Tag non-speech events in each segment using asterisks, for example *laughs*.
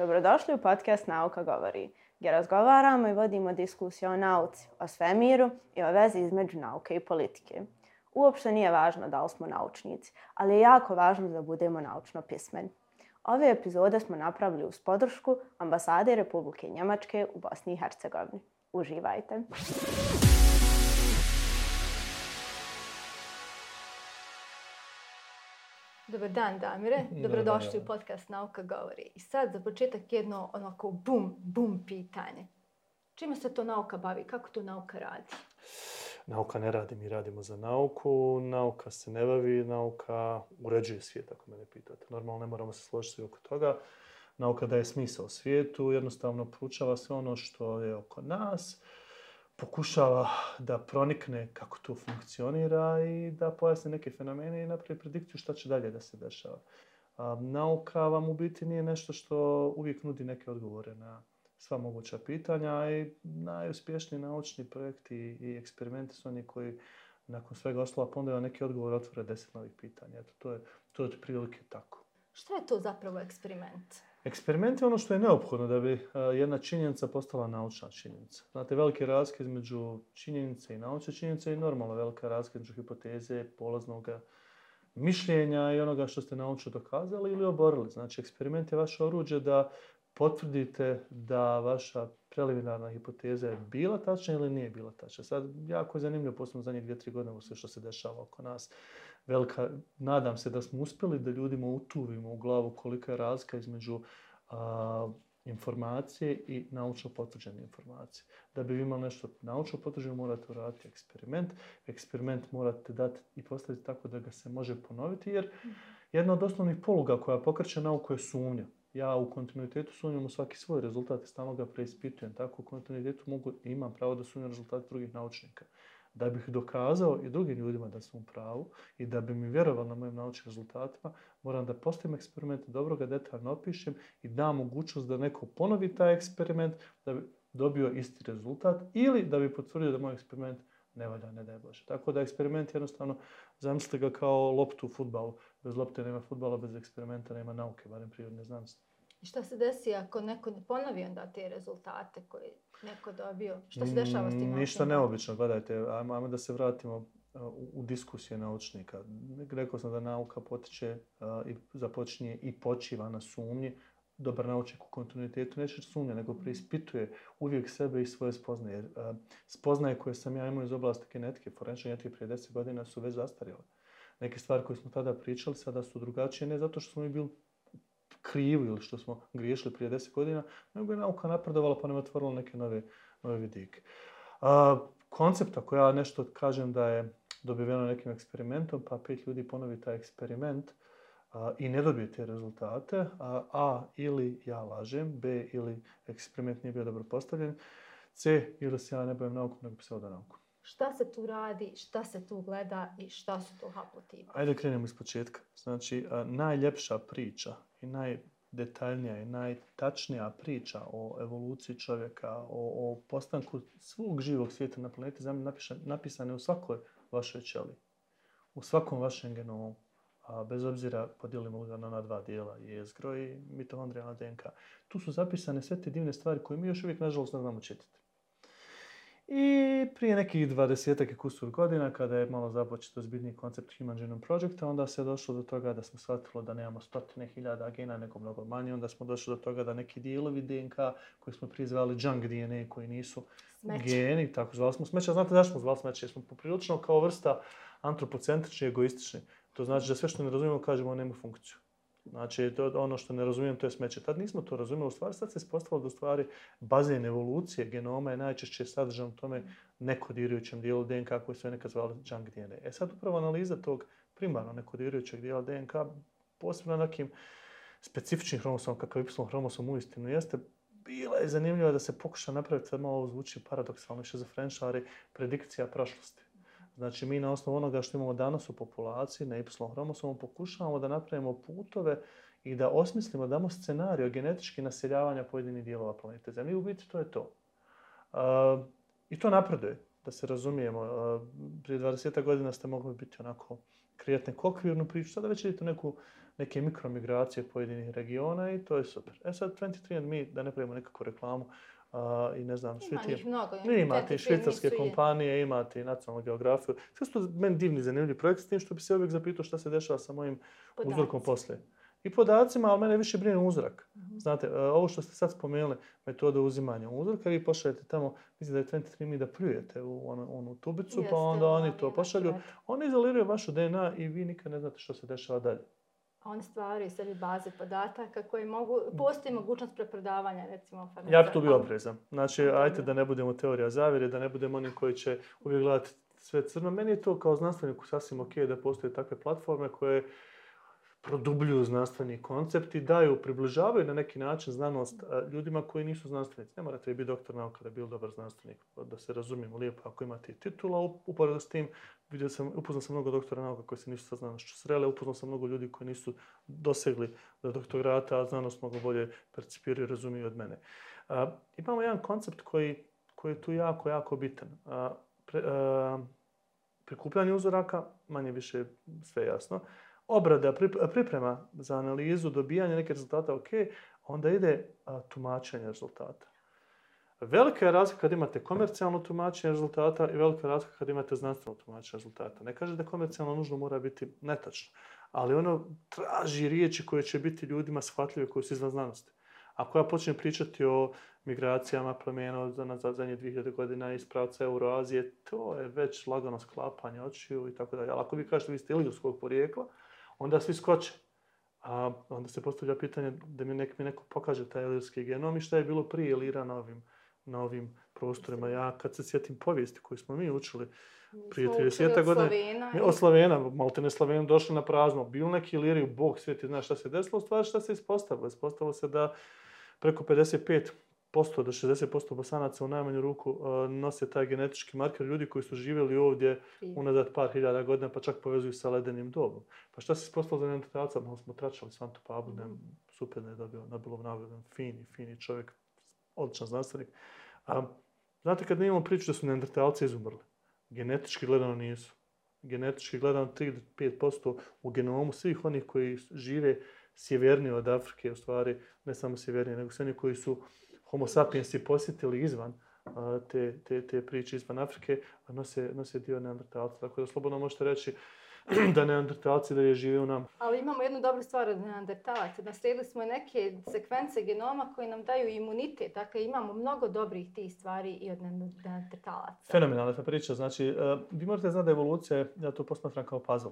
Dobrodošli u podcast Nauka govori, gdje razgovaramo i vodimo diskusiju o nauci, o svemiru i o vezi između nauke i politike. Uopšte nije važno da li smo naučnici, ali je jako važno da budemo naučno pismeni. Ove epizode smo napravili uz podršku ambasade Republike Njemačke u Bosni i Hercegovini. Uživajte! Dobar dan, Damire. Dobrodošli u podcast Nauka govori. I sad za početak jedno onako bum, bum pitanje. Čime se to nauka bavi? Kako to nauka radi? Nauka ne radi, mi radimo za nauku. Nauka se ne bavi, nauka uređuje svijet, ako mene pitate. Normalno ne moramo se složiti oko toga. Nauka daje smisao svijetu, jednostavno pručava sve ono što je oko nas pokušava da pronikne kako to funkcionira i da pojasne neke fenomene i napravi predikciju šta će dalje da se dešava. A, nauka vam u biti nije nešto što uvijek nudi neke odgovore na sva moguća pitanja i najuspješniji naučni projekti i eksperimenti su oni koji nakon svega ostala ponudaju neki odgovor otvore deset novih pitanja. Eto, to je, to je prilike tako. Šta je to zapravo eksperiment? Eksperiment je ono što je neophodno da bi jedna činjenica postala naučna činjenica. Znate, velike razlike između činjenice i naučne činjenice i normalno velika razlika između hipoteze, polaznog mišljenja i onoga što ste naučno dokazali ili oborili. Znači, eksperiment je vaše oruđe da potvrdite da vaša preliminarna hipoteza je bila tačna ili nije bila tačna. Sad, jako je zanimljivo, posebno zadnjih dvije, tri godine, sve što se dešava oko nas velika, nadam se da smo uspjeli da ljudima utuvimo u glavu kolika je razlika između a, informacije i naučno potvrđene informacije. Da bi vi imali nešto naučno potvrđeno, morate uraditi eksperiment. Eksperiment morate dati i postaviti tako da ga se može ponoviti, jer jedna od osnovnih poluga koja pokreće nauku je sumnja. Ja u kontinuitetu sumnjam u svaki svoj rezultat i stalno ga preispitujem. Tako u kontinuitetu mogu, imam pravo da sumnjam rezultate drugih naučnika da bih dokazao i drugim ljudima da sam u pravu i da bi mi vjerovali na mojim naučnim rezultatima, moram da postavim eksperiment, dobro ga detaljno opišem i dam mogućnost da neko ponovi taj eksperiment da bi dobio isti rezultat ili da bi potvrdio da moj eksperiment ne valja, ne daje Bože. Tako da eksperiment jednostavno, zamislite ga kao loptu u futbalu. Bez lopte nema futbala, bez eksperimenta nema nauke, barem prirodne znanosti. I šta se desi ako neko ne ponovi onda te rezultate koje neko dobio? Šta se dešava s tim? Ništa neobično, gledajte, ajmo, ajmo da se vratimo u, u diskusije naučnika. Rekao sam da nauka potiče i započinje i počiva na sumnji. Dobar naučnik u kontinuitetu neće sumnja, nego mhm. preispituje uvijek sebe i svoje spoznaje. Uh, spoznaje koje sam ja imao iz oblasti genetike, forenčne genetike prije 10 godina su već zastarjele. Neke stvari koje smo tada pričali sada su drugačije, ne zato što smo mi bili krivi ili što smo griješili prije 10 godina, nego je nauka napredovala pa nam je otvorila neke nove, nove vidike. A, koncept, ako ja nešto kažem da je dobiveno nekim eksperimentom, pa pet ljudi ponovi taj eksperiment a, i ne dobije te rezultate, a, a ili ja lažem, b ili eksperiment nije bio dobro postavljen, c ili se ja ne bavim naukom, nego pseudonaukom. Šta se tu radi, šta se tu gleda i šta su to haplotipi? Ajde krenemo iz početka. Znači, a, najljepša priča i najdetaljnija i najtačnija priča o evoluciji čovjeka, o, o postanku svog živog svijeta na planeti Zemlji napisane u svakoj vašoj ćeli, u svakom vašem genomu, a bez obzira podijelimo ga na dva dijela, jezgro i mitohondrijalna DNK. Tu su zapisane sve te divne stvari koje mi još uvijek, nažalost, ne znamo čitati. I prije nekih 20 kusur godina, kada je malo započeto zbitni koncept Human Genome Projecta, onda se došlo do toga da smo shvatili da nemamo stotine hiljada gena, nego mnogo manje. Onda smo došli do toga da neki dijelovi DNK, koji smo prizvali junk DNA, koji nisu smeće. geni, tako zvali smo smeće. Znate zašto smo zvali smeće? Jer smo poprilično kao vrsta antropocentrični, egoistični. To znači da sve što ne razumijemo, kažemo, nema funkciju. Znači, to ono što ne razumijem, to je smeće. Tad nismo to razumeli. U stvari, sad se ispostavilo da u stvari bazen evolucije genoma je najčešće sadržan u tome nekodirajućem dijelu DNK koji su nekad zvali junk DNA. E sad upravo analiza tog primarno nekodirajućeg dijela DNK, posebno na nekim specifičnim hromosomom, kakav Y hromosom uistinu jeste, bila je zanimljiva da se pokuša napraviti, sad malo zvuči paradoksalno, šizofrenčari, predikcija prošlosti. Znači, mi na osnovu onoga što imamo danas u populaciji, na Y hromosomom, pokušavamo da napravimo putove i da osmislimo, damo scenariju genetički naseljavanja pojedinih dijelova planete Zemlje. U biti to je to. Uh, I to napreduje. da se razumijemo, uh, prije 20 godina ste mogli biti onako, kreirati neku okvirnu priču, sada već idete neku, neke mikromigracije pojedinih regiona i to je super. E sad 23andMe, da ne pravimo nekakvu reklamu, Uh, i ne znam, svi ti... mnogo. imate i švicarske kompanije, imate i nacionalnu geografiju. Sve su to meni divni, zanimljivi projekti, s tim što bi se uvijek zapitao šta se dešava sa mojim Podaci. uzorkom poslije i podacima, ali mene više brine uzrak. Mm-hmm. Znate, e, ovo što ste sad spomenuli, metoda uzimanja uzorka, vi pošaljete tamo, mislim da je 23 mi da pljujete u onu, onu tubicu, Jeste, pa onda oni to pošalju. Oni izoliraju vašu DNA i vi nikad ne znate što se dešava dalje. A oni stvaraju sebi baze podataka koje mogu, postoji mogućnost preprodavanja, recimo. Ja bi tu bio oprezan. Znači, ajte da ne budemo teorija zavire, da ne budemo oni koji će uvijek gledati sve crno. Meni je to kao znanstveniku sasvim ok da postoje takve platforme koje produbljuju znanstveni koncept i daju, približavaju na neki način znanost ljudima koji nisu znanstvenici. Ne morate biti doktor nauka da bi bili dobar znanstvenik, da se razumijemo lijepo ako imate titula. Uporedo s tim, vidio sam, upoznao sam mnogo doktora nauka koji se nisu sa znanošću srele, upoznao sam mnogo ljudi koji nisu dosegli do doktorata, a znanost mnogo bolje percipiraju i razumiju od mene. A, imamo jedan koncept koji, koji je tu jako, jako bitan. A, pre, a, prikupljanje uzoraka, manje više sve jasno, obrada, priprema za analizu, dobijanje neke rezultata, ok, onda ide a, tumačenje rezultata. Velika je razlika kad imate komercijalno tumačenje rezultata i velika je razlika kad imate znanstveno tumačenje rezultata. Ne kaže da komercijalno nužno mora biti netačno, ali ono traži riječi koje će biti ljudima shvatljive koji su izvan znanosti. Ako ja počnem pričati o migracijama promjena za, za zadnje 2000 godina iz pravca Euroazije, to je već lagano sklapanje očiju i tako dalje. Ali ako vi kažete vi ste ilirskog porijekla, onda svi skoče. A onda se postavlja pitanje da mi, nek, mi neko pokaže taj ilirski genom i šta je bilo prije Ilira na ovim, na ovim prostorima. Ja kad se sjetim povijesti koju smo mi učili prije 30 godina, mi od Slovena, malte ne Slovena, došli na prazno. Bil neki Iliriju, Bog svijeti zna šta se desilo, u stvari šta se ispostavilo. Ispostavilo se da preko 55 posto do 60% bosanaca u najmanju ruku uh, nose taj genetički marker ljudi koji su živjeli ovdje unazad par hiljada godina, pa čak povezuju sa ledenim dobom. Pa šta se ispostavilo za neandertalca? Malo smo tračali Svantu Pablu, mm. super da je dobio Nobelovu nagradu, fini, fini čovjek, odličan znanstvenik. A, znate, kad imamo priču da su neandertalci izumrli, genetički gledano nisu. Genetički gledano 3-5% u genomu svih onih koji žive sjevernije od Afrike, u stvari ne samo sjevernije, nego sve oni koji su homo sapiensi posjetili izvan te, te, te priče izvan Afrike, nose, nose dio neandertalca. Tako da slobodno možete reći *clears throat* da neandertalci da je žive u nam. Ali imamo jednu dobru stvar od neandertalaca. Naslijedili smo neke sekvence genoma koji nam daju imunitet. Dakle, imamo mnogo dobrih tih stvari i od neandertalaca. Fenomenalna ta priča. Znači, vi morate znati da evolucija, ja to posmatram kao puzzle.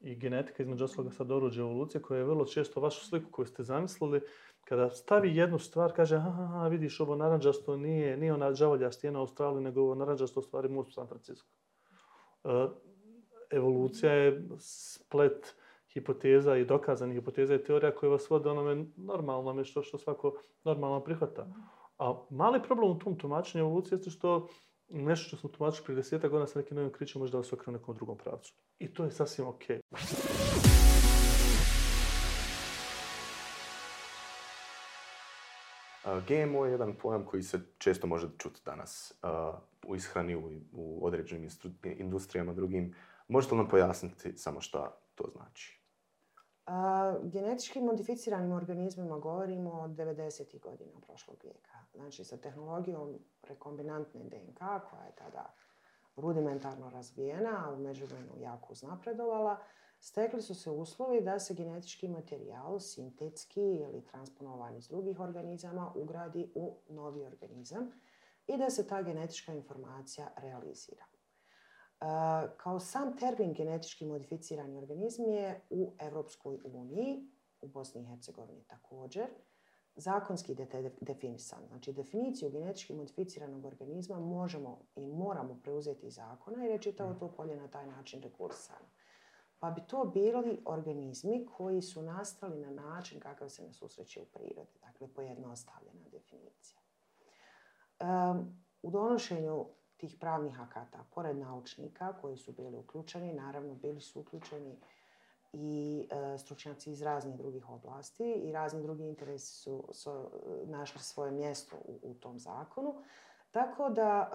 I genetika, između osloga sad oruđe evolucije, koja je vrlo često vašu sliku koju ste zamislili, kada stavi jednu stvar, kaže, aha, vidiš, ovo naranđasto nije, nije ona džavolja stijena u Australiji, nego ovo naranđasto stvari most u San Francisco. E, evolucija je splet hipoteza i dokazanih hipoteza i teorija koja vas vode onome normalnome što, što svako normalno prihvata. A mali problem u tom tumačenju evolucije je što nešto što smo tumačili prije deseta godina sa nekim novim kričima može da vas okrene nekom drugom pravcu. I to je sasvim okej. Okay. GMO je jedan pojam koji se često može čuti danas u ishrani, u, u određenim industrijama drugim. Možete li nam pojasniti samo šta to znači? A, genetički modificiranim organizmima govorimo od 90. godina prošlog vijeka. Znači sa tehnologijom rekombinantne DNK koja je tada rudimentarno razvijena, a u međuvremenu jako uznapredovala, stekli su se uslovi da se genetički materijal sintetski ili transponovan iz drugih organizama ugradi u novi organizam i da se ta genetička informacija realizira. Kao sam termin genetički modificirani organizm je u Europskoj uniji, u Bosni i Hercegovini također, zakonski definisan. Znači, definiciju genetički modificiranog organizma možemo i moramo preuzeti iz zakona jer je čitavo to polje na taj način rekursano pa bi to bili organizmi koji su nastali na način kakav se ne susreće u prirodi. Dakle, pojednostavljena definicija. Um, u donošenju tih pravnih akata, pored naučnika koji su bili uključeni, naravno bili su uključeni i e, stručnjaci iz raznih drugih oblasti i razni drugi interesi su, našli svoje mjesto u, u tom zakonu. Tako da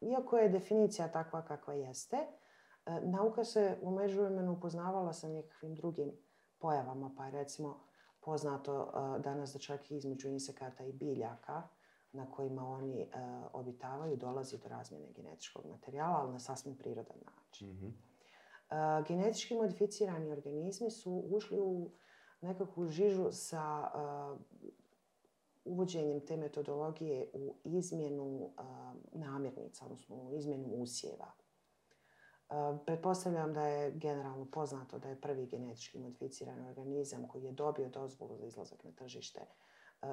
iako je definicija takva kakva jeste, e, nauka se u međuvremenu upoznavala sa nekakvim drugim pojavama, pa je recimo poznato e, danas da čak i između insekata i biljaka na kojima oni e, obitavaju dolazi do razmjene genetičkog materijala, ali na sasvim prirodan način. Mhm. E, genetički modificirani organizmi su ušli u nekakvu žižu sa e, uvođenjem te metodologije u izmjenu e, namirnica, odnosno u izmjenu usjeva. E, Pretpostavljam da je generalno poznato da je prvi genetički modificirani organizam koji je dobio dozvolu za izlazak na tržište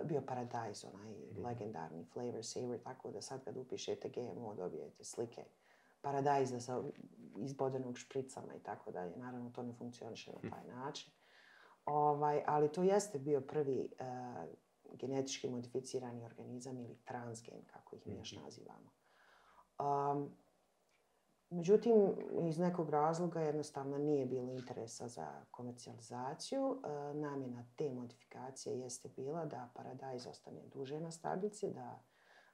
bio Paradise, onaj legendarni flavor saver, tako da sad kad upišete GMO dobijete slike Paradise sa izbodenog špricama i tako dalje. Naravno, to ne funkcioniše na taj način. Ovaj, ali to jeste bio prvi e, genetički modificirani organizam ili transgen, kako ih mi još nazivamo. Um, međutim, iz nekog razloga jednostavno nije bilo interesa za komercijalizaciju. E, namjena te modifikacije jeste bila da paradajz ostane duže na stabici, da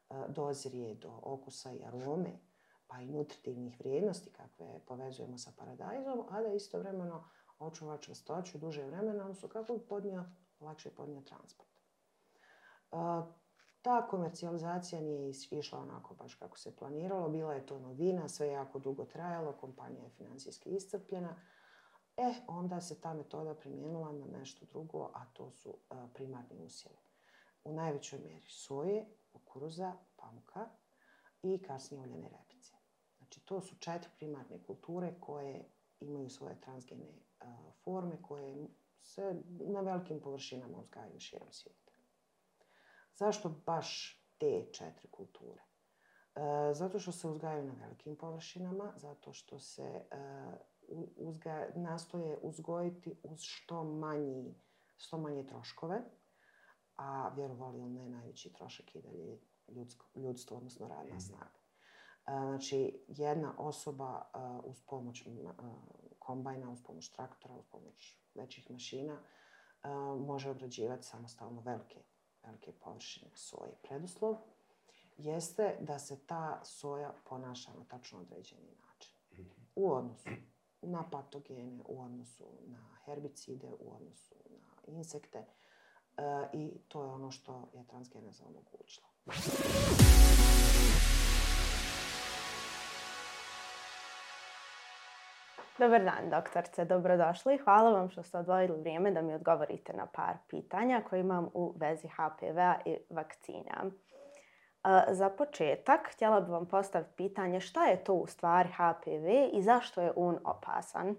e, dozrije do okusa i arome, pa i nutritivnih vrijednosti kakve povezujemo sa paradajzom, a da istovremeno očuva čvrstoću duže vremena, odnosno kako bi podnio, lakše podnio transport. Ta komercijalizacija nije išla onako baš kako se planiralo, bila je to novina, sve je jako dugo trajalo, kompanija je financijski iscrpljena. E, onda se ta metoda primijenila na nešto drugo, a to su a, primarni usjevi. U najvećoj mjeri soje, kukuruza, pamuka i kasnije uljene repice. Znači, to su četiri primarne kulture koje imaju svoje transgene a, forme koje se na velikim površinama uzgajaju širom svijeta. Zašto baš te četiri kulture? E, zato što se uzgajaju na velikim površinama, zato što se e, uzga, nastoje uzgojiti uz što, manji, što manje troškove, a vjerovali ili ne, najveći trošak i dalje je ljudsko, ljudstvo, odnosno radna snaga. E, Znači, jedna osoba e, uz pomoć e, kombajna, uz pomoć traktora, uz pomoć većih mašina e, može obrađivati samostalno velike, velike površine soje. Preduslov jeste da se ta soja ponaša na tačno određeni način. U odnosu na patogene, u odnosu na herbicide, u odnosu na insekte e, i to je ono što je transgeneza omogućila. Dobar dan, doktorce, dobrodošli. Hvala vam što ste odvojili vrijeme da mi odgovorite na par pitanja koje imam u vezi HPV-a i vakcina. E, Za početak, htjela bih vam postaviti pitanje šta je to u stvari HPV i zašto je on opasan?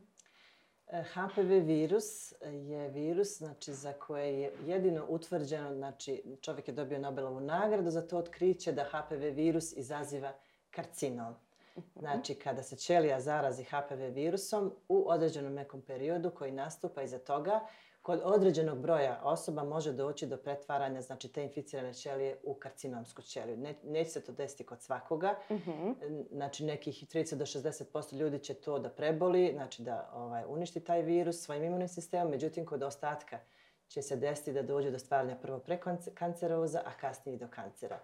E, HPV virus je virus znači, za koje je jedino utvrđeno, znači čovjek je dobio Nobelovu nagradu za to otkriće da HPV virus izaziva karcinom. Znači, kada se ćelija zarazi HPV virusom u određenom nekom periodu koji nastupa iza toga, kod određenog broja osoba može doći do pretvaranja znači, te inficirane ćelije u karcinomsku ćeliju. Ne, neće se to desiti kod svakoga. Mhm. Znači, nekih 30 do 60% ljudi će to da preboli, znači da ovaj, uništi taj virus svojim imunim sistemom. Međutim, kod ostatka će se desiti da dođe do stvaranja prvo prekanceroza, a kasnije i do kancera.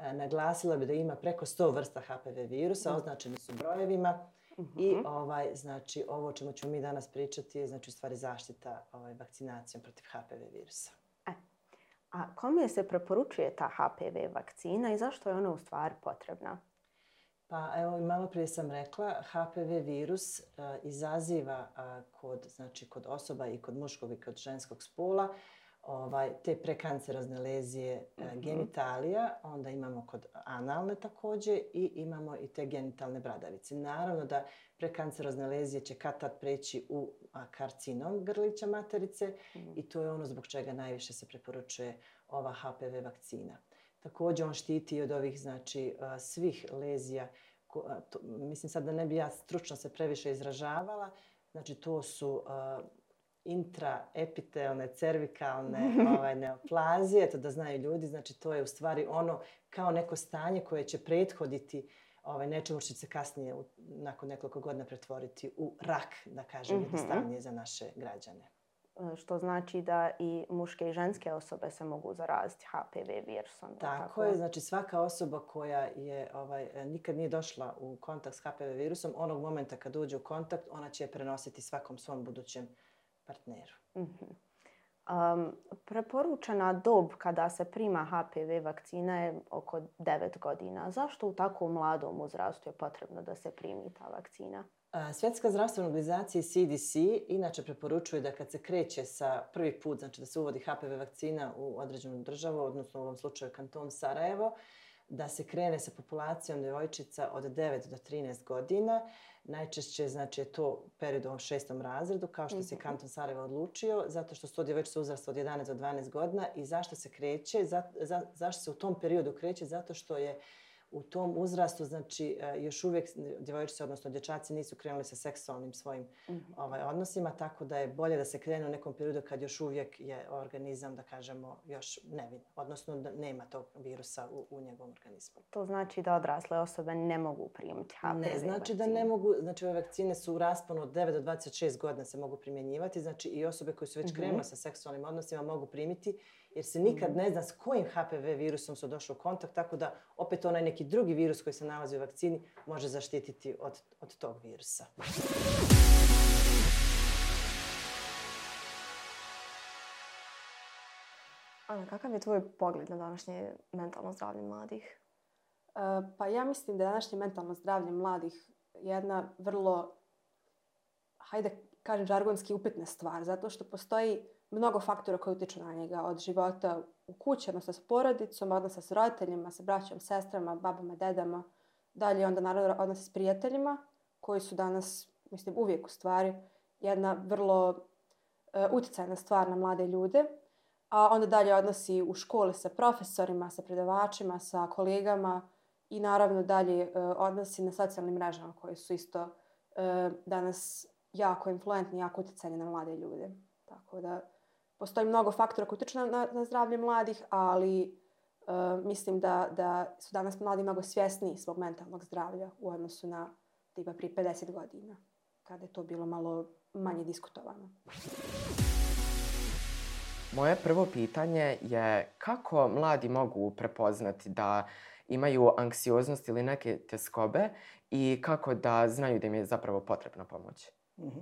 E, naglasila bi da ima preko 100 vrsta HPV virusa, označeni su brojevima. I ovaj, znači, ovo o čemu ćemo mi danas pričati je znači, u stvari zaštita ovaj, vakcinacijom protiv HPV virusa. A kome se preporučuje ta HPV vakcina i zašto je ona u stvari potrebna? Pa evo malo prije sam rekla, HPV virus e, izaziva e, kod, znači, kod osoba i kod muškog i kod ženskog spola ovaj, te prekancerozne lezije e, genitalija, onda imamo kod analne također i imamo i te genitalne bradavice. Naravno da prekancerozne lezije će kad tad preći u karcinom grlića materice i to je ono zbog čega najviše se preporučuje ova HPV vakcina. Također on štiti od ovih znači a, svih lezija, ko- to, mislim sad da ne bi ja stručno se previše izražavala, znači to su intraepitelne, cervikalne *laughs* ovaj, neoplazije, eto da znaju ljudi, znači to je u stvari ono kao neko stanje koje će prethoditi ovaj, nečemu što će se kasnije u, nakon nekoliko godina pretvoriti u rak, da kažem, Mhm. jednostavnije za naše građane. e, što znači da i muške i ženske osobe se mogu zaraziti HPV virusom. jel Tako je, znači svaka osoba koja je ovaj, nikad nije došla u kontakt s HPV virusom, onog momenta kad uđe u kontakt, ona će je prenositi svakom svom budućem partneru. Mhm. Um, preporučena dob kada se prima HPV vakcina je oko 9 godina. Zašto u tako mladom uzrastu je potrebno da se primi ta vakcina? A, Svjetska zdravstvena organizacija CDC inače preporučuje da kad se kreće sa prvi put, znači da se uvodi HPV vakcina u određenu državu, odnosno u ovom slučaju kanton Sarajevo, da se krene sa populacijom djevojčica od 9 do 13 godina. Najčešće znači, je to period u ovom šestom razredu, kao što se Mhm. kanton Sarajevo odlučio, zato što su to djevojčice uzrasta od 11 do 12 godina i zašto se kreće, za, za, zašto se u tom periodu kreće, zato što je u tom uzrastu, znači, e, još uvijek djevojčice, odnosno dječaci nisu krenuli sa seksualnim svojim ovaj, odnosima, tako da je bolje da se krene u nekom periodu kad još uvijek je organizam, da kažemo, još nevin, odnosno da nema tog virusa u, u njegovom organizmu. To znači da odrasle osobe ne mogu primiti HPV Ne znači da vakcinu. ne mogu, znači ove vakcine su u rasponu od 9 do 26 godina se mogu primjenjivati, znači i osobe koje su već krenule sa seksualnim odnosima mogu primiti, jer se nikad ne zna s kojim HPV virusom su došli u kontakt, tako da opet onaj neki drugi virus koji se nalazi u vakcini može zaštititi od, od tog virusa. Ana, kakav je tvoj pogled na današnje mentalno zdravlje mladih? E, Pa ja mislim da je današnje mentalno zdravlje mladih jedna vrlo, hajde kažem žargonski upitna stvar, zato što postoji mnogo faktora koji utječu na njega, od života u kući, odnosno sa porodicom, odnosa sa roditeljima, sa braćom, sestrama, babama, dedama, dalje onda naravno odnosi s prijateljima, koji su danas, mislim uvijek u stvari, jedna vrlo e, utjecajna stvar na mlade ljude a onda dalje odnosi u školi sa profesorima, sa predavačima, sa kolegama i naravno dalje e, odnosi na socijalnim mrežama koji su isto e, danas jako influentni, jako utjecajni na mlade ljude. Tako da postoji mnogo faktora koji utječu na, na, na zdravlje mladih, ali e, mislim da, da su danas mladi mnogo svjesniji svog mentalnog zdravlja u odnosu na tipa prije 50 godina, kada je to bilo malo manje diskutovano. Moje prvo pitanje je kako mladi mogu prepoznati da imaju anksioznost ili neke teskobe i kako da znaju da im je zapravo potrebna pomoć? Mhm.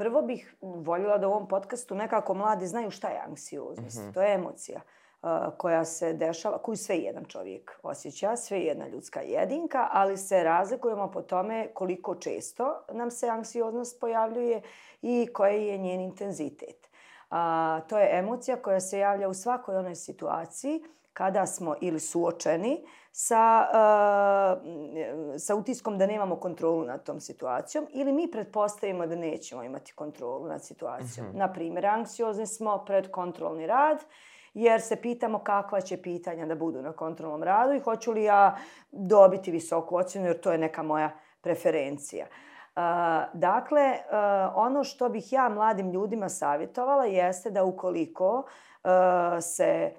Prvo bih voljela da u ovom podcastu nekako mladi znaju šta je anksioznost. Mhm. To je emocija uh, koja se dešava, koju sve jedan čovjek osjeća, sve jedna ljudska jedinka, ali se razlikujemo po tome koliko često nam se anksioznost pojavljuje i koji je njen intenzitet. A, to je emocija koja se javlja u svakoj onoj situaciji kada smo ili suočeni sa, uh, sa utiskom da nemamo kontrolu nad tom situacijom ili mi pretpostavimo da nećemo imati kontrolu nad situacijom. Mhm. Na primjer, anksiozni smo pred kontrolni rad jer se pitamo kakva će pitanja da budu na kontrolnom radu i hoću li ja dobiti visoku ocjenu jer to je neka moja preferencija. Uh, dakle, uh, ono što bih ja mladim ljudima savjetovala jeste da ukoliko uh, se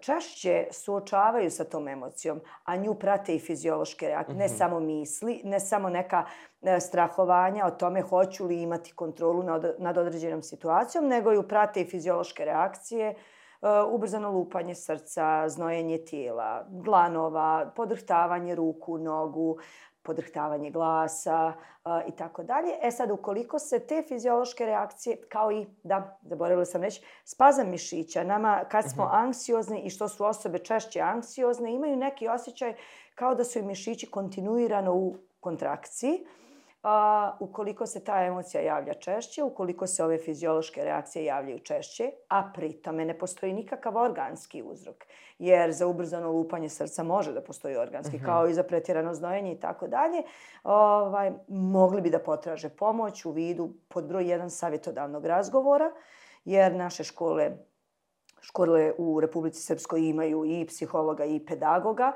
češće suočavaju sa tom emocijom, a nju prate i fiziološke reakcije, ne Mhm. samo misli, ne samo neka e, strahovanja o tome hoću li imati kontrolu nad, nad određenom situacijom, nego ju prate i fiziološke reakcije, e, ubrzano lupanje srca, znojenje tijela, glanova, podrhtavanje ruku, nogu, podrhtavanje glasa i tako dalje. E sad, ukoliko se te fiziološke reakcije, kao i, da, zaboravila sam reći, spazam mišića, nama kad smo Mhm. anksiozni i što su osobe češće anksiozne, imaju neki osjećaj kao da su im mišići kontinuirano u kontrakciji. A, ukoliko se ta emocija javlja češće, ukoliko se ove fiziološke reakcije javljaju češće, a pritome ne postoji nikakav organski uzrok, jer za ubrzano lupanje srca može da postoji organski, Mhm. kao i za pretjerano znojenje i tako dalje, ovaj, mogli bi da potraže pomoć u vidu pod broj jedan savjetodavnog razgovora, jer naše škole škole u Republici Srpskoj imaju i psihologa i pedagoga, a,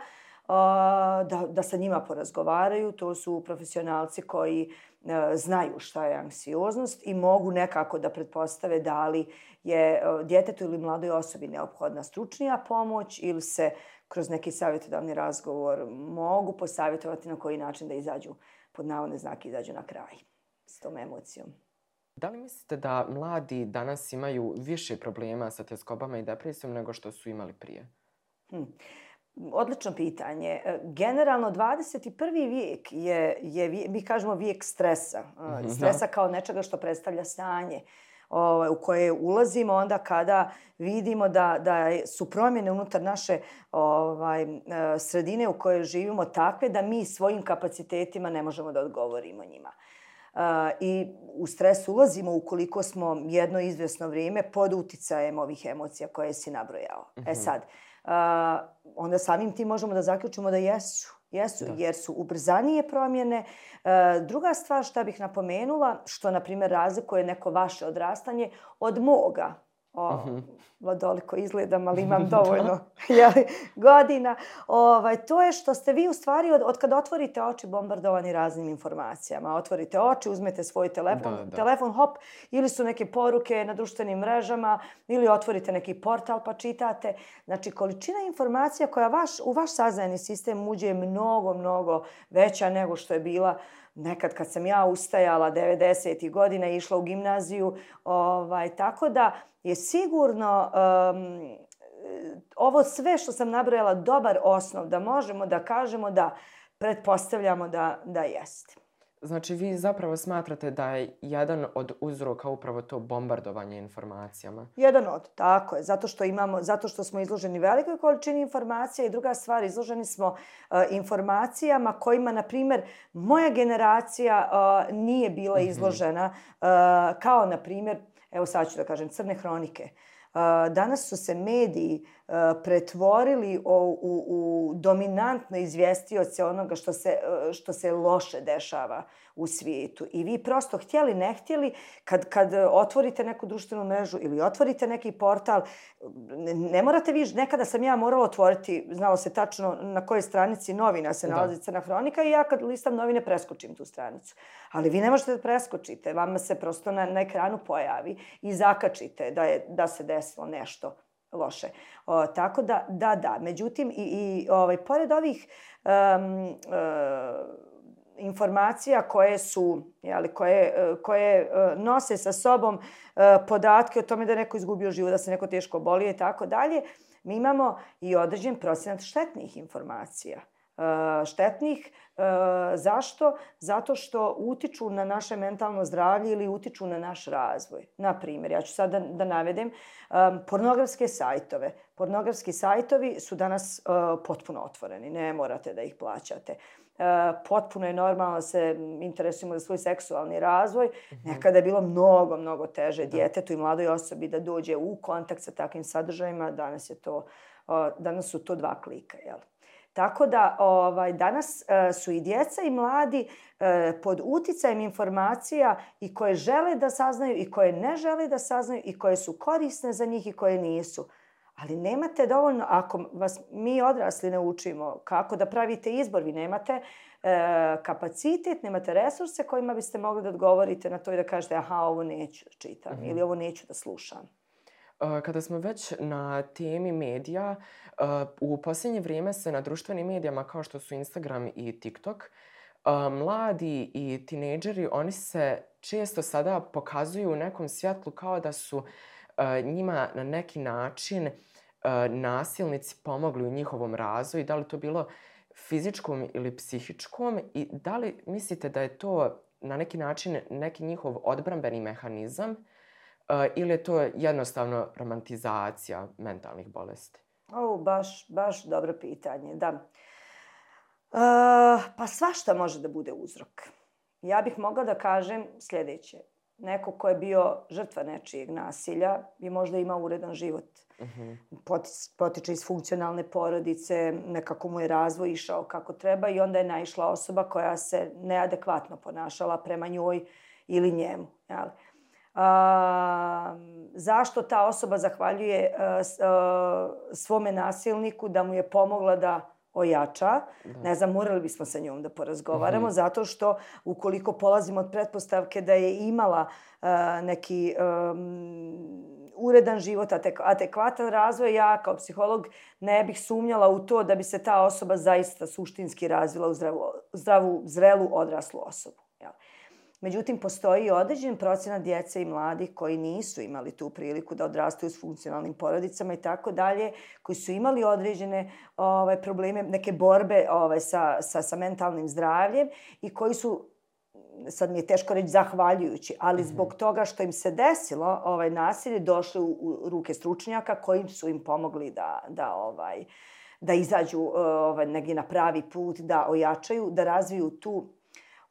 da, da sa njima porazgovaraju. To su profesionalci koji e, znaju šta je anksioznost i mogu nekako da pretpostave da li je e, djetetu ili mladoj osobi neophodna stručnija pomoć ili se kroz neki savjetodavni razgovor mogu posavjetovati na koji način da izađu, pod navodne znake, izađu na kraj s tom emocijom. Da li mislite da mladi danas imaju više problema sa teskobama i depresijom nego što su imali prije? Hm. Odlično pitanje. E, Generalno, 21. vijek je, je mi kažemo vijek stresa. Mhm, Uh, Stresa kao nečega što predstavlja stanje ovaj, u koje ulazimo onda kada vidimo da, da su promjene unutar naše ovaj, e, sredine u kojoj živimo takve da mi svojim kapacitetima ne možemo da odgovorimo njima. Uh, I u stres ulazimo ukoliko smo jedno izvjesno vrijeme pod uticajem ovih emocija koje si nabrojao. E Mhm. sad, uh, onda samim tim možemo da zaključimo da jesu. Jesu, Da. jer su ubrzanije promjene. E, druga stvar što bih napomenula, što na primjer razlikuje neko vaše odrastanje od moga. O, Mhm. Vladoliko izgledam, ali imam *laughs* dovoljno jeli, godina. Ovaj, to je što ste vi u stvari od, od kad otvorite oči bombardovani raznim informacijama. Otvorite oči, uzmete svoj telefon, Da, da. telefon hop, ili su neke poruke na društvenim mrežama, ili otvorite neki portal pa čitate. Znači, količina informacija koja vaš, u vaš saznajni sistem uđe je mnogo, mnogo veća nego što je bila nekad kad sam ja ustajala 90. godina i išla u gimnaziju. Ovaj, tako da je sigurno um, ovo sve što sam nabrojala dobar osnov da možemo da kažemo da pretpostavljamo da, da jeste. Znači, vi zapravo smatrate da je jedan od uzroka upravo to bombardovanje informacijama. Jedan od, tako je, zato što imamo, zato što smo izloženi velikoj količini informacija i druga stvar, izloženi smo uh, informacijama kojima, na primjer, moja generacija uh, nije bila Mhm. izložena, uh, kao, na primjer, evo sad ću da kažem, crne hronike. Uh, danas su se mediji uh, pretvorili u, u dominantne izvjestioce onoga što se, uh, što se loše dešava u svijetu. I vi prosto htjeli, ne htjeli, kad, kad otvorite neku društvenu mrežu ili otvorite neki portal, ne, ne morate vi, nekada sam ja morala otvoriti, znalo se tačno na kojoj stranici novina se Da. nalazi crna hronika i ja kad listam novine preskočim tu stranicu. Ali vi ne možete da preskočite, vama se prosto na, na ekranu pojavi i zakačite da, je, da se desilo nešto loše. O, tako da, da, da. Međutim, i, i ovaj, pored ovih um, uh, informacija koje su, jeli, koje, e, koje e, nose sa sobom e, podatke o tome da neko izgubio život, da se neko teško bolio i tako dalje, mi imamo i određen procenat štetnih informacija. Štetnih. Zašto? Zato što utiču na naše mentalno zdravlje ili utiču na naš razvoj. Na primjer, ja ću sad da, da navedem pornografske sajtove. Pornografski sajtovi su danas potpuno otvoreni, ne morate da ih plaćate. Uh, potpuno je normalno da se interesujemo za svoj seksualni razvoj. Nekada je bilo mnogo, mnogo teže djetetu i mladoj osobi da dođe u kontakt sa takvim sadržajima. Danas, je to, danas su to dva klika. Jel? Tako da ovaj, danas uh, su i djeca i mladi uh, pod uticajem informacija i koje žele da saznaju i koje ne žele da saznaju i koje su korisne za njih i koje nisu. Ali nemate dovoljno, ako vas mi odrasli ne učimo kako da pravite izbor, vi nemate e, kapacitet, nemate resurse kojima biste mogli da odgovorite na to i da kažete aha, ovo neću da čitam Mhm. ili ovo neću da slušam. Uh, Kada smo već na temi medija, uh, u posljednje vrijeme se na društvenim medijama kao što su Instagram i TikTok, uh, mladi i tinejdžeri, oni se često sada pokazuju u nekom svjetlu kao da su uh, njima na neki način uh, nasilnici pomogli u njihovom razvoju, da li to bilo fizičkom ili psihičkom i da li mislite da je to na neki način neki njihov odbrambeni mehanizam uh, ili je to jednostavno romantizacija mentalnih bolesti? O, baš, baš dobro pitanje, da. E, pa svašta može da bude uzrok. Ja bih mogla da kažem sljedeće. Neko ko je bio žrtva nečijeg nasilja bi možda imao uredan život. Mhm. Potis- Potiče iz funkcionalne porodice, nekako mu je razvoj išao kako treba i onda je naišla osoba koja se neadekvatno ponašala prema njoj ili njemu. Jel? A, zašto ta osoba zahvaljuje a, a, svome nasilniku da mu je pomogla da ojača. Da. Ne znam, morali bismo sa njom da porazgovaramo, Mhm. zato što ukoliko polazimo od pretpostavke da je imala a, neki um, uredan život, atek, adekvatan razvoj, ja kao psiholog ne bih sumnjala u to da bi se ta osoba zaista suštinski razvila u zdravu, zdravu zrelu odraslu osobu. Međutim, postoji određen procenat djece i mladih koji nisu imali tu priliku da odrastaju s funkcionalnim porodicama i tako dalje, koji su imali određene ovaj, probleme, neke borbe ovaj, sa, sa, sa mentalnim zdravljem i koji su sad mi je teško reći zahvaljujući, ali zbog toga što im se desilo ovaj nasilje došli u, u ruke stručnjaka koji su im pomogli da, da ovaj da izađu ovaj, negdje na pravi put, da ojačaju, da razviju tu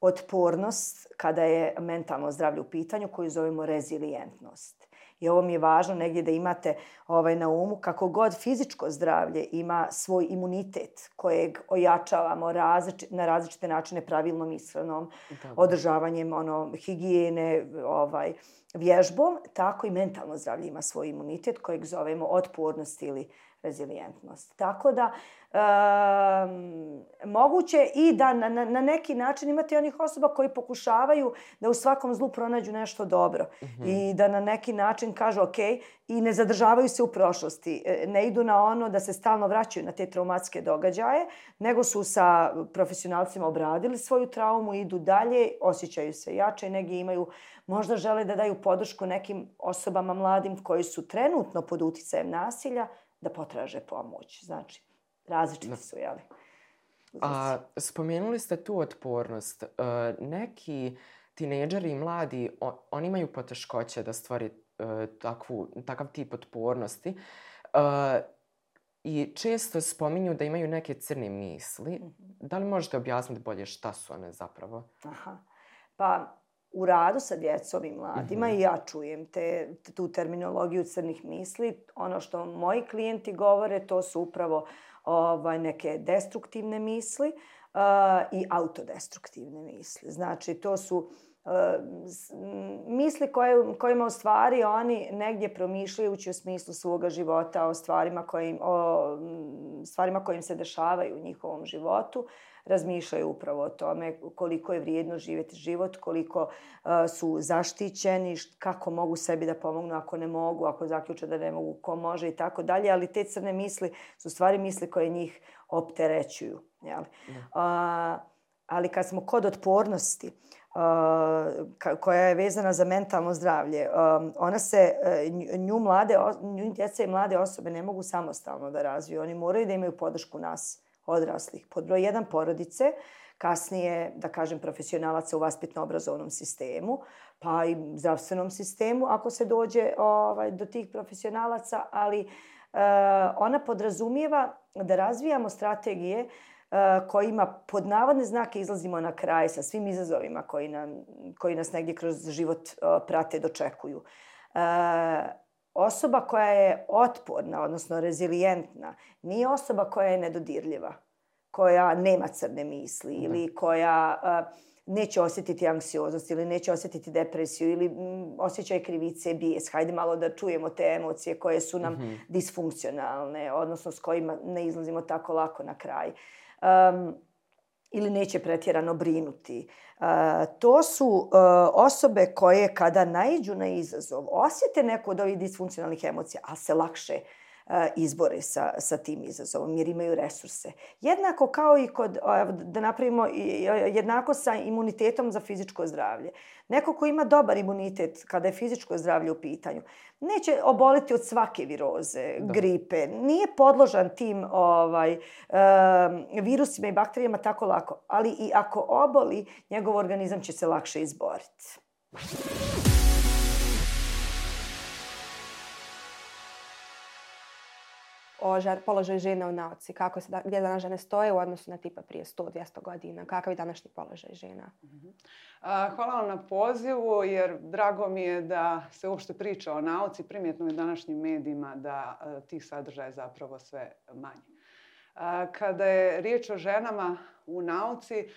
otpornost kada je mentalno zdravlje u pitanju koju zovemo rezilijentnost. I ovo mi je važno negdje da imate ovaj na umu kako god fizičko zdravlje ima svoj imunitet kojeg ojačavamo različi, na različite načine pravilnom ishranom, održavanjem ono, higijene, ovaj, vježbom, tako i mentalno zdravlje ima svoj imunitet kojeg zovemo otpornost ili rezilijentnost. Tako da um, moguće i da na, na, na neki način imate onih osoba koji pokušavaju da u svakom zlu pronađu nešto dobro mm -hmm. i da na neki način kažu ok i ne zadržavaju se u prošlosti. E, ne idu na ono da se stalno vraćaju na te traumatske događaje, nego su sa profesionalcima obradili svoju traumu, idu dalje, osjećaju se jače, negdje imaju, možda žele da daju podršku nekim osobama mladim koji su trenutno pod uticajem nasilja, da potraže pomoć. Znači, različiti su, jeli? A, spomenuli ste tu otpornost. E, neki tinejdžeri i mladi, on, oni imaju poteškoće da stvori e, takvu, takav tip otpornosti. E, I često spominju da imaju neke crne misli. Mm -hmm. Da li možete objasniti bolje šta su one zapravo? Aha. Pa, u radu sa djecom i mladima mm -hmm. i ja čujem te, tu terminologiju crnih misli. Ono što moji klijenti govore, to su upravo ovaj, neke destruktivne misli uh, i autodestruktivne misli. Znači, to su uh, misli koje, kojima u stvari oni negdje promišljajući u smislu svoga života o stvarima kojim, o stvarima kojim se dešavaju u njihovom životu, uh, razmišljaju upravo o tome koliko je vrijedno živjeti život, koliko uh, su zaštićeni, kako mogu sebi da pomognu ako ne mogu, ako zaključe da ne mogu, ko može i tako dalje. Ali te crne misli su stvari misli koje njih opterećuju. Jel? Uh, ali kad smo kod otpornosti, uh, koja je vezana za mentalno zdravlje, um, ona se, nju mlade, nju djeca i mlade osobe ne mogu samostalno da razviju. Oni moraju da imaju podršku nas odraslih. Pod broj jedan porodice, kasnije, da kažem, profesionalaca u vaspitno-obrazovnom sistemu, pa i zdravstvenom sistemu, ako se dođe ovaj, do tih profesionalaca, ali e, ona podrazumijeva da razvijamo strategije e, kojima pod navodne znake izlazimo na kraj sa svim izazovima koji, nam, koji nas negdje kroz život e, prate, dočekuju. E, osoba koja je otporna, odnosno rezilijentna, nije osoba koja je nedodirljiva, koja nema crne misli mm. ili koja uh, neće osjetiti anksioznost ili neće osjetiti depresiju ili m, osjećaj krivice, bijes. Hajde malo da čujemo te emocije koje su nam mm -hmm. disfunkcionalne, odnosno s kojima ne izlazimo tako lako na kraj. Um, ili neće pretjerano brinuti. Uh, to su uh, osobe koje kada naiđu na izazov osjete neku od ovih disfunkcionalnih emocija, a se lakše izbore sa, sa tim izazovom jer imaju resurse. Jednako kao i kod, da napravimo jednako sa imunitetom za fizičko zdravlje. Neko ko ima dobar imunitet kada je fizičko zdravlje u pitanju, neće oboliti od svake viroze, da. gripe. Nije podložan tim ovaj, virusima i bakterijama tako lako. Ali i ako oboli, njegov organizam će se lakše izboriti. O položaju žena u nauci, kako se da, gdje danas žene stoje u odnosu na tipa prije 100-200 godina, kakav je današnji položaj žena? Mhm. Hvala vam na pozivu, jer drago mi je da se uopšte priča o nauci, primjetno je današnjim medijima da tih sadržaja zapravo sve manje. Kada je riječ o ženama u nauci, e,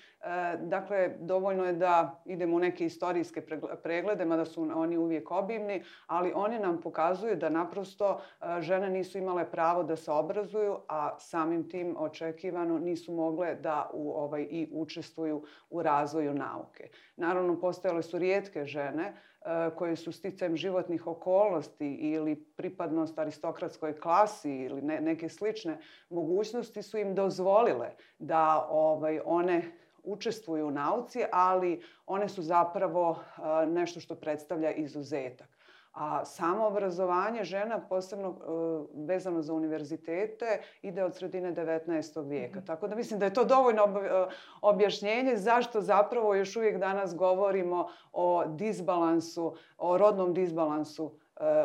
dakle, dovoljno je da idemo u neke istorijske preglede, mada su oni uvijek obimni, ali oni nam pokazuju da naprosto e, žene nisu imale pravo da se obrazuju, a samim tim očekivano nisu mogle da u, ovaj, i učestvuju u razvoju nauke. Naravno, postojale su rijetke žene, E, koje su sticajem životnih okolnosti ili pripadnost aristokratskoj klasi ili ne, neke slične mogućnosti su im dozvolile da ovaj, one učestvuju u nauci, ali one su zapravo e, nešto što predstavlja izuzetak. A samo obrazovanje žena, posebno uh, vezano za univerzitete, ide od sredine 19. vijeka. -hmm. Tako da mislim da je to dovoljno uh, objašnjenje zašto zapravo još uvijek danas govorimo o disbalansu, o rodnom disbalansu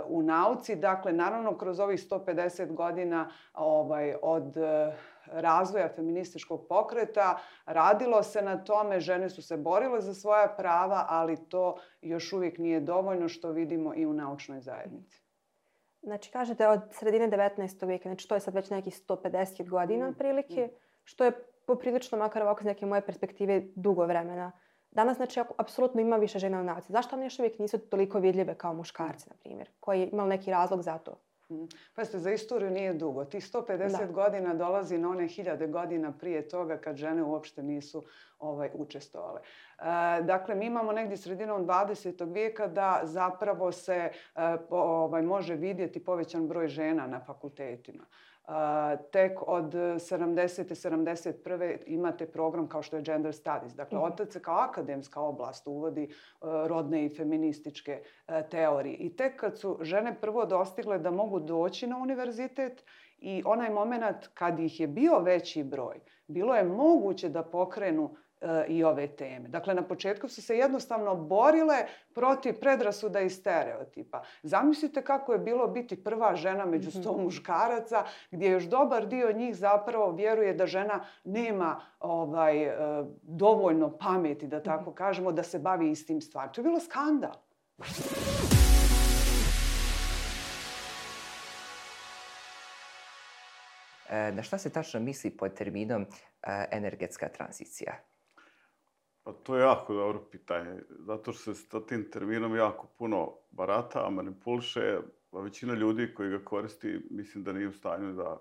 u nauci. Dakle, naravno, kroz ovih 150 godina ovaj, od razvoja feminističkog pokreta. Radilo se na tome, žene su se borile za svoja prava, ali to još uvijek nije dovoljno što vidimo i u naučnoj zajednici. Znači, kažete od sredine 19. vijeka, znači to je sad već nekih 150 godina mm. otprilike, mm. što je poprilično, makar ovako iz neke moje perspektive, dugo vremena. Danas, znači, apsolutno ima više žena u nauci. Zašto one još uvijek nisu toliko vidljive kao muškarci, na primjer? Koji je imao neki razlog za to? Mm. Pazite, za istoriju nije dugo. Tih 150 da. godina dolazi na one hiljade godina prije toga kad žene uopšte nisu ovaj, učestovale. E, dakle, mi imamo negdje sredinom 20. vijeka da zapravo se e, ovaj, može vidjeti povećan broj žena na fakultetima tek od 70. 71. imate program kao što je Gender Studies. Dakle, mm -hmm. otac se kao akademska oblast uvodi uh, rodne i feminističke uh, teorije. I tek kad su žene prvo dostigle da mogu doći na univerzitet i onaj moment kad ih je bio veći broj, bilo je moguće da pokrenu i ove teme. Dakle, na početku su se jednostavno borile protiv predrasuda i stereotipa. Zamislite kako je bilo biti prva žena među sto mhm. muškaraca, gdje još dobar dio njih zapravo vjeruje da žena nema ovaj, e, dovoljno pameti, da tako mhm. kažemo, da se bavi istim stvarima. To je bilo skandal. E, na šta se tačno misli pod terminom e, energetska tranzicija? Pa to je jako dobro pitanje, zato što se sa tim terminom jako puno barata, a manipuliše, a većina ljudi koji ga koristi mislim da nije u stanju da,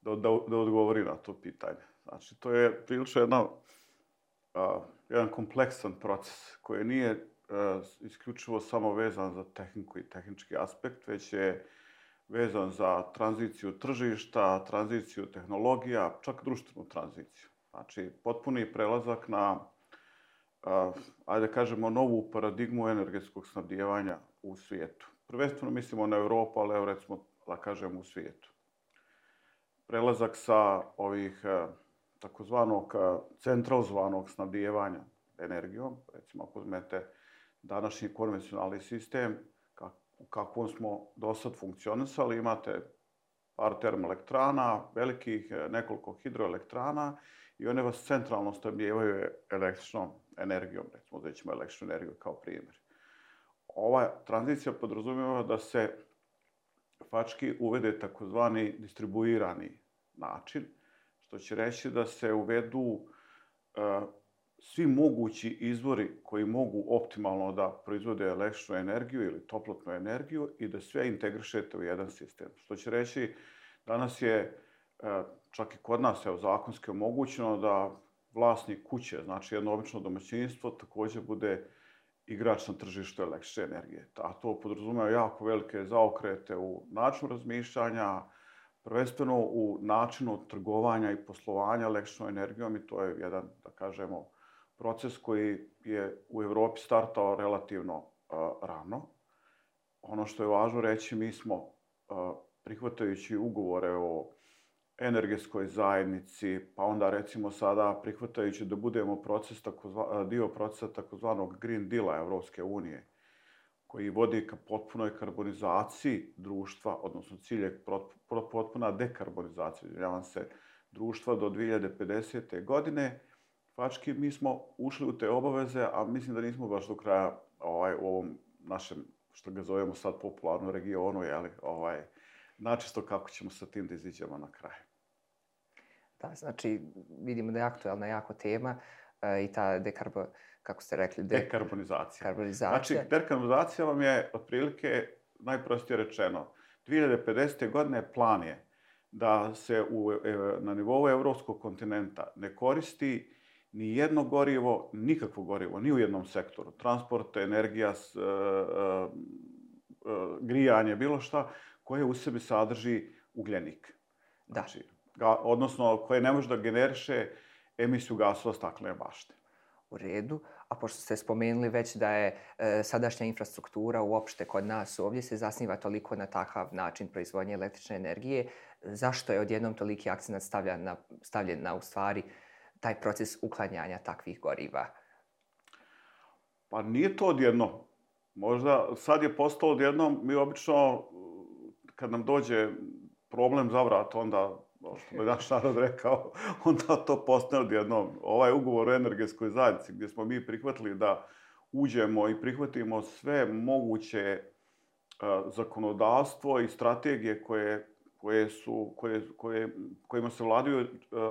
da, da, da odgovori na to pitanje. Znači, to je prilično jedna, a, jedan kompleksan proces koji nije a, isključivo samo vezan za tehniku i tehnički aspekt, već je vezan za tranziciju tržišta, tranziciju tehnologija, čak društvenu tranziciju. Znači, potpuni prelazak na ajde da kažemo, novu paradigmu energetskog snabdijevanja u svijetu. Prvenstveno mislimo na Europu, ali evo recimo da kažemo u svijetu. Prelazak sa ovih takozvanog centralizovanog snabdijevanja energijom, recimo ako uzmete današnji konvencionalni sistem, u kakvom smo do sad funkcionisali, imate par termoelektrana, velikih nekoliko hidroelektrana i one vas centralno snabdijevaju električnom energijom, recimo da ćemo električnu energiju kao primjer. Ova tranzicija podrazumijeva da se fački uvede takozvani distribuirani način, što će reći da se uvedu uh, svi mogući izvori koji mogu optimalno da proizvode električnu energiju ili toplotnu energiju i da sve integrišete u jedan sistem. Što će reći, danas je uh, čak i kod nas je zakonski omogućeno da vlasnik kuće, znači jedno obično domaćinstvo, također bude igrač na tržištu električne energije. A to podrazumeva jako velike zaokrete u načinu razmišljanja, prvenstveno u načinu trgovanja i poslovanja električnom energijom i to je jedan, da kažemo, proces koji je u Evropi startao relativno uh, rano. Ono što je važno reći, mi smo uh, prihvatajući ugovore o energetskoj zajednici, pa onda recimo sada prihvatajući da budemo proces takozva, dio procesa takozvanog Green Deala Evropske unije, koji vodi ka potpunoj karbonizaciji društva, odnosno cilj je potpuna dekarbonizacija, izvinjavam se, društva do 2050. godine. Fački, mi smo ušli u te obaveze, a mislim da nismo baš do kraja ovaj, u ovom našem, što ga zovemo sad popularno regionu, jeli, ovaj, načisto kako ćemo sa tim da iziđemo na kraj. Da, znači vidimo da je aktualna jako tema uh, i ta dekarbo, kako ste rekli? De... Dekarbonizacija. Karbonizacija. Znači, dekarbonizacija vam je otprilike, najprostije rečeno, 2050. godine plan je da se u, e, na nivou evropskog kontinenta ne koristi ni jedno gorivo, nikakvo gorivo, ni u jednom sektoru. Transport, energija, s, uh, uh, grijanje, bilo šta, koje u sebi sadrži ugljenik. Da. Znači, ga, odnosno koje ne može da generiše emisiju gasova staklene bašte. U redu. A pošto ste spomenuli već da je e, sadašnja infrastruktura uopšte kod nas ovdje se zasniva toliko na takav način proizvodnje električne energije, zašto je odjednom toliki akcent stavljen na, stavljen na u stvari taj proces uklanjanja takvih goriva? Pa nije to odjednom. Možda sad je postalo odjednom, mi obično kad nam dođe problem za vrat, onda, što bi naš narod rekao, *laughs* onda to postane odjednom. Ovaj ugovor o energetskoj zajednici gdje smo mi prihvatili da uđemo i prihvatimo sve moguće uh, zakonodavstvo i strategije koje, koje su, koje, koje, kojima se vladaju uh,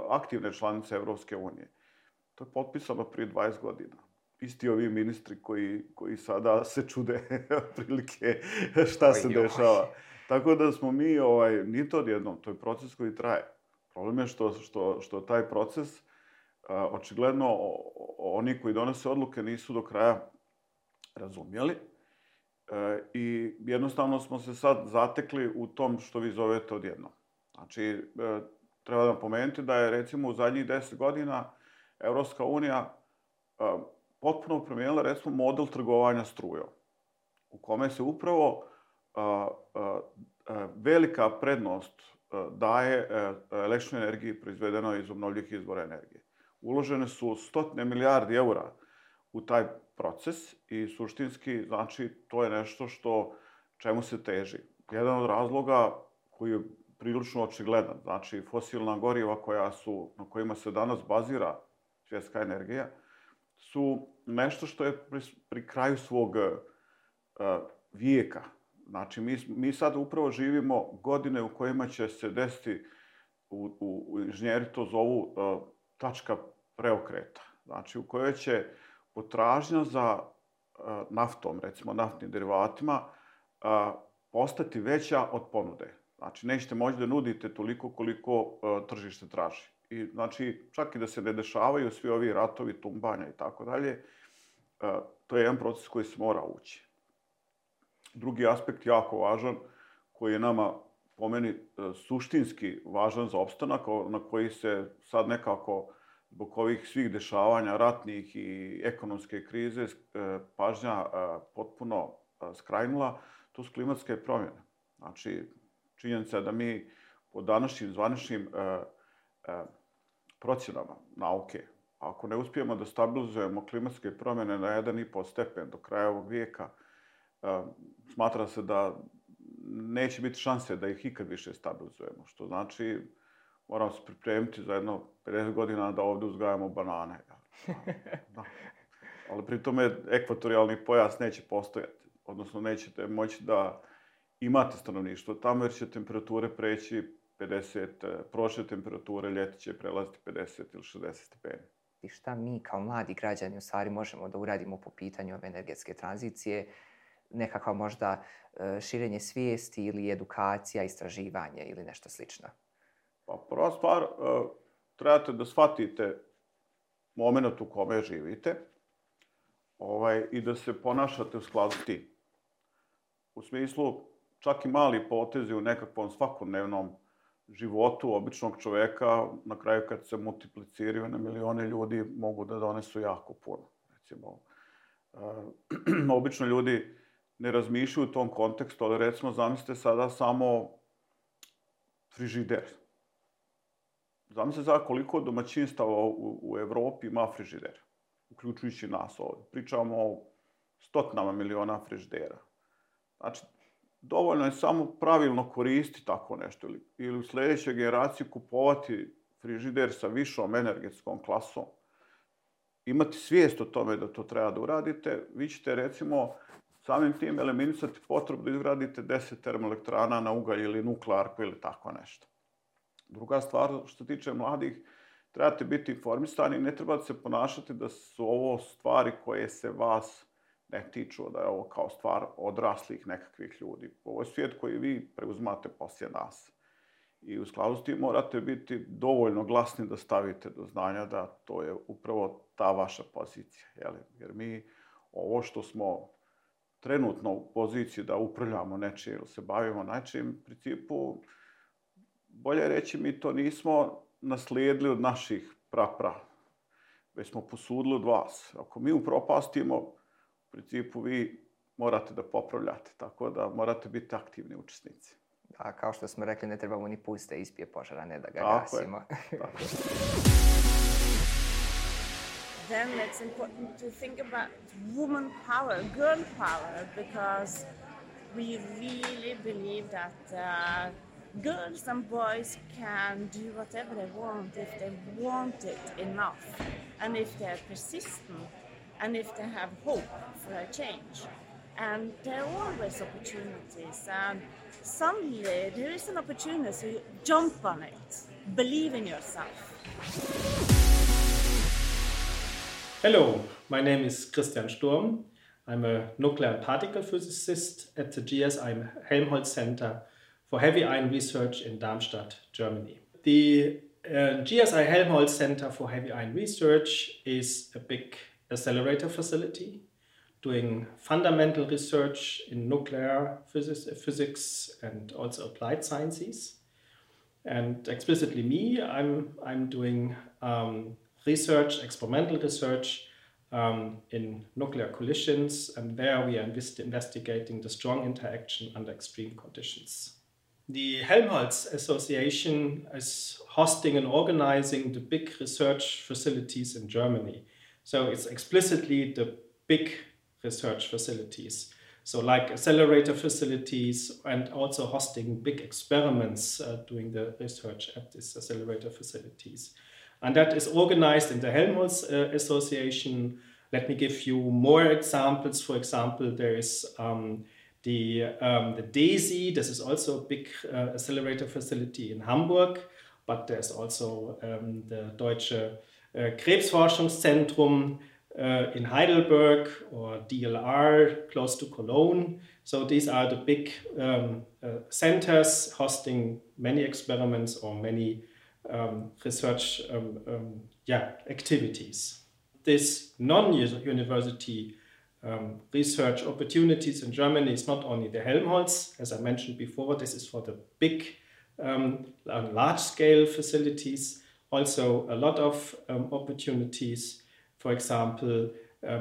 aktivne članice Evropske unije. To je potpisano prije 20 godina isti ovi ministri koji, koji sada se čude *laughs* prilike šta se dešava. Tako da smo mi, ovaj, nije to odjednom, to je proces koji traje. Problem je što, što, što taj proces, a, očigledno, oni koji donose odluke nisu do kraja razumjeli. E, I jednostavno smo se sad zatekli u tom što vi zovete odjednom. Znači, e, treba da pomenuti da je recimo u zadnjih deset godina Evropska unija e, potpuno promijenila recimo model trgovanja strujom, u kome se upravo velika prednost daje a, električnoj energiji proizvedenoj iz obnovljivih izvora energije. Uložene su stotne milijardi eura u taj proces i suštinski, znači, to je nešto što čemu se teži. Jedan od razloga koji je prilično očigledan, znači fosilna goriva koja su, na kojima se danas bazira svjetska energija, su nešto što je pri, pri kraju svog uh, vijeka. Znači, mi, mi sad upravo živimo godine u kojima će se desiti, u, u, u inženjeri to zovu uh, tačka preokreta. Znači, u kojoj će potražnja za uh, naftom, recimo naftnim derivatima, uh, postati veća od ponude. Znači, nećete moći da nudite toliko koliko uh, tržište traži. I, znači, čak i da se ne dešavaju svi ovi ratovi, tumbanja i tako dalje, to je jedan proces koji se mora ući. Drugi aspekt jako važan, koji je nama, po meni, e, suštinski važan za opstanak, na koji se sad nekako, zbog ovih svih dešavanja, ratnih i ekonomske krize, e, pažnja e, potpuno skrajnula, to su klimatske promjene. Znači, činjenica je da mi po današnjim zvaničnim procjenama nauke, ako ne uspijemo da stabilizujemo klimatske promjene na 1,5 stepen do kraja ovog vijeka, smatra se da neće biti šanse da ih ikad više stabilizujemo. Što znači, moramo se pripremiti za jedno 50 godina da ovdje uzgajamo banane. Da. Ali pri tome ekvatorijalni pojas neće postojati. Odnosno, nećete moći da imate stanovništvo tamo jer će temperature preći 50, prošle temperature ljeti će prelaziti 50 ili 60 stepeni i šta mi kao mladi građani u stvari možemo da uradimo po pitanju energetske tranzicije, nekakva možda e, širenje svijesti ili edukacija, istraživanje ili nešto slično? Pa prva stvar, e, trebate da shvatite moment u kome živite ovaj, i da se ponašate u skladu s tim. U smislu, čak i mali potezi u nekakvom svakodnevnom životu običnog čoveka, na kraju kad se multipliciraju na milione ljudi, mogu da donesu jako puno. Recimo, uh, *clears throat* obično ljudi ne razmišljaju u tom kontekstu, ali recimo zamislite sada samo frižider. Zamislite sada koliko domaćinstava u, u Evropi ima frižider, uključujući nas ovdje. Pričamo o stotinama miliona frižidera. Znači, dovoljno je samo pravilno koristiti tako nešto ili, ili u sljedećoj generaciji kupovati frižider sa višom energetskom klasom, imati svijest o tome da to treba da uradite, vi ćete recimo samim tim eliminisati potrebu da izgradite 10 termoelektrana na ugalj ili nuklearku ili tako nešto. Druga stvar, što tiče mladih, trebate biti informisani, ne trebate se ponašati da su ovo stvari koje se vas ne tiču da je ovo kao stvar odraslih nekakvih ljudi. Ovo je svijet koji vi preuzmate poslije nas. I u skladu s tim morate biti dovoljno glasni da stavite do znanja da to je upravo ta vaša pozicija. Jeli? Jer mi ovo što smo trenutno u poziciji da upravljamo nečije ili se bavimo nečim, u principu, bolje reći mi to nismo naslijedili od naših prapra već smo posudili od vas. Ako mi upropastimo, u principu vi morate da popravljate, tako da morate biti aktivni učesnici. A kao što smo rekli, ne trebamo ni puste ispije požara, ne da ga Tako je, gasimo. tako je. *laughs* then it's important to think about woman power, girl power, because we really believe that uh, girls and boys can do whatever they want if they want it enough, and if they're persistent, and if they have hope for a change. And there are always opportunities, and suddenly there is an opportunity, so you jump on it, believe in yourself. Hello, my name is Christian Sturm. I'm a nuclear particle physicist at the GSI Helmholtz Center for Heavy Ion Research in Darmstadt, Germany. The uh, GSI Helmholtz Center for Heavy Ion Research is a big accelerator facility doing fundamental research in nuclear physics, physics and also applied sciences. And explicitly me, I'm, I'm doing um, research, experimental research um, in nuclear collisions, and there we are invest- investigating the strong interaction under extreme conditions. The Helmholtz Association is hosting and organizing the big research facilities in Germany. So it's explicitly the big research facilities. So, like accelerator facilities and also hosting big experiments uh, doing the research at these accelerator facilities. And that is organized in the Helmholtz uh, Association. Let me give you more examples. For example, there is um, the, um, the DAISY, this is also a big uh, accelerator facility in Hamburg, but there's also um, the Deutsche uh, Krebsforschungszentrum uh, in Heidelberg or DLR close to Cologne. So these are the big um, uh, centers hosting many experiments or many um, research um, um, yeah, activities. This non-university um, research opportunities in Germany is not only the Helmholtz, as I mentioned before, this is for the big, um, large-scale facilities, also a lot of opportunities, for example,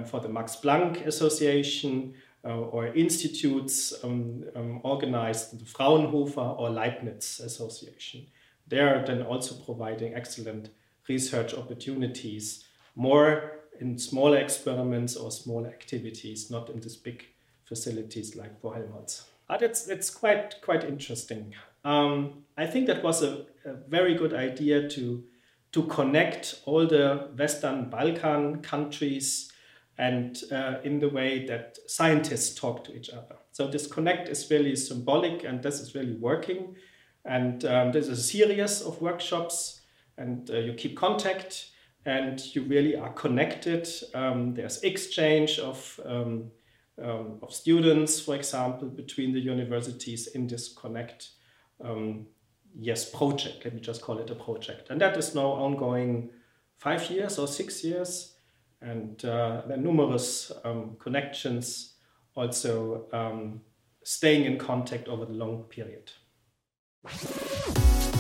for the Max Planck Association uh, or institutes um, um, organized the Fraunhofer or Leibniz Association. They are then also providing excellent research opportunities, more in smaller experiments or smaller activities, not in these big facilities like for Helmholtz. But it's, it's quite, quite interesting. Um, I think that was a, a very good idea to, to connect all the Western Balkan countries and uh, in the way that scientists talk to each other. So this connect is really symbolic and this is really working. And um, there's a series of workshops and uh, you keep contact and you really are connected. Um, there's exchange of, um, um, of students, for example, between the universities in this Connect um, yes project. Let me just call it a project. And that is now ongoing five years or six years. And uh, there are numerous um, connections also um, staying in contact over the long period. you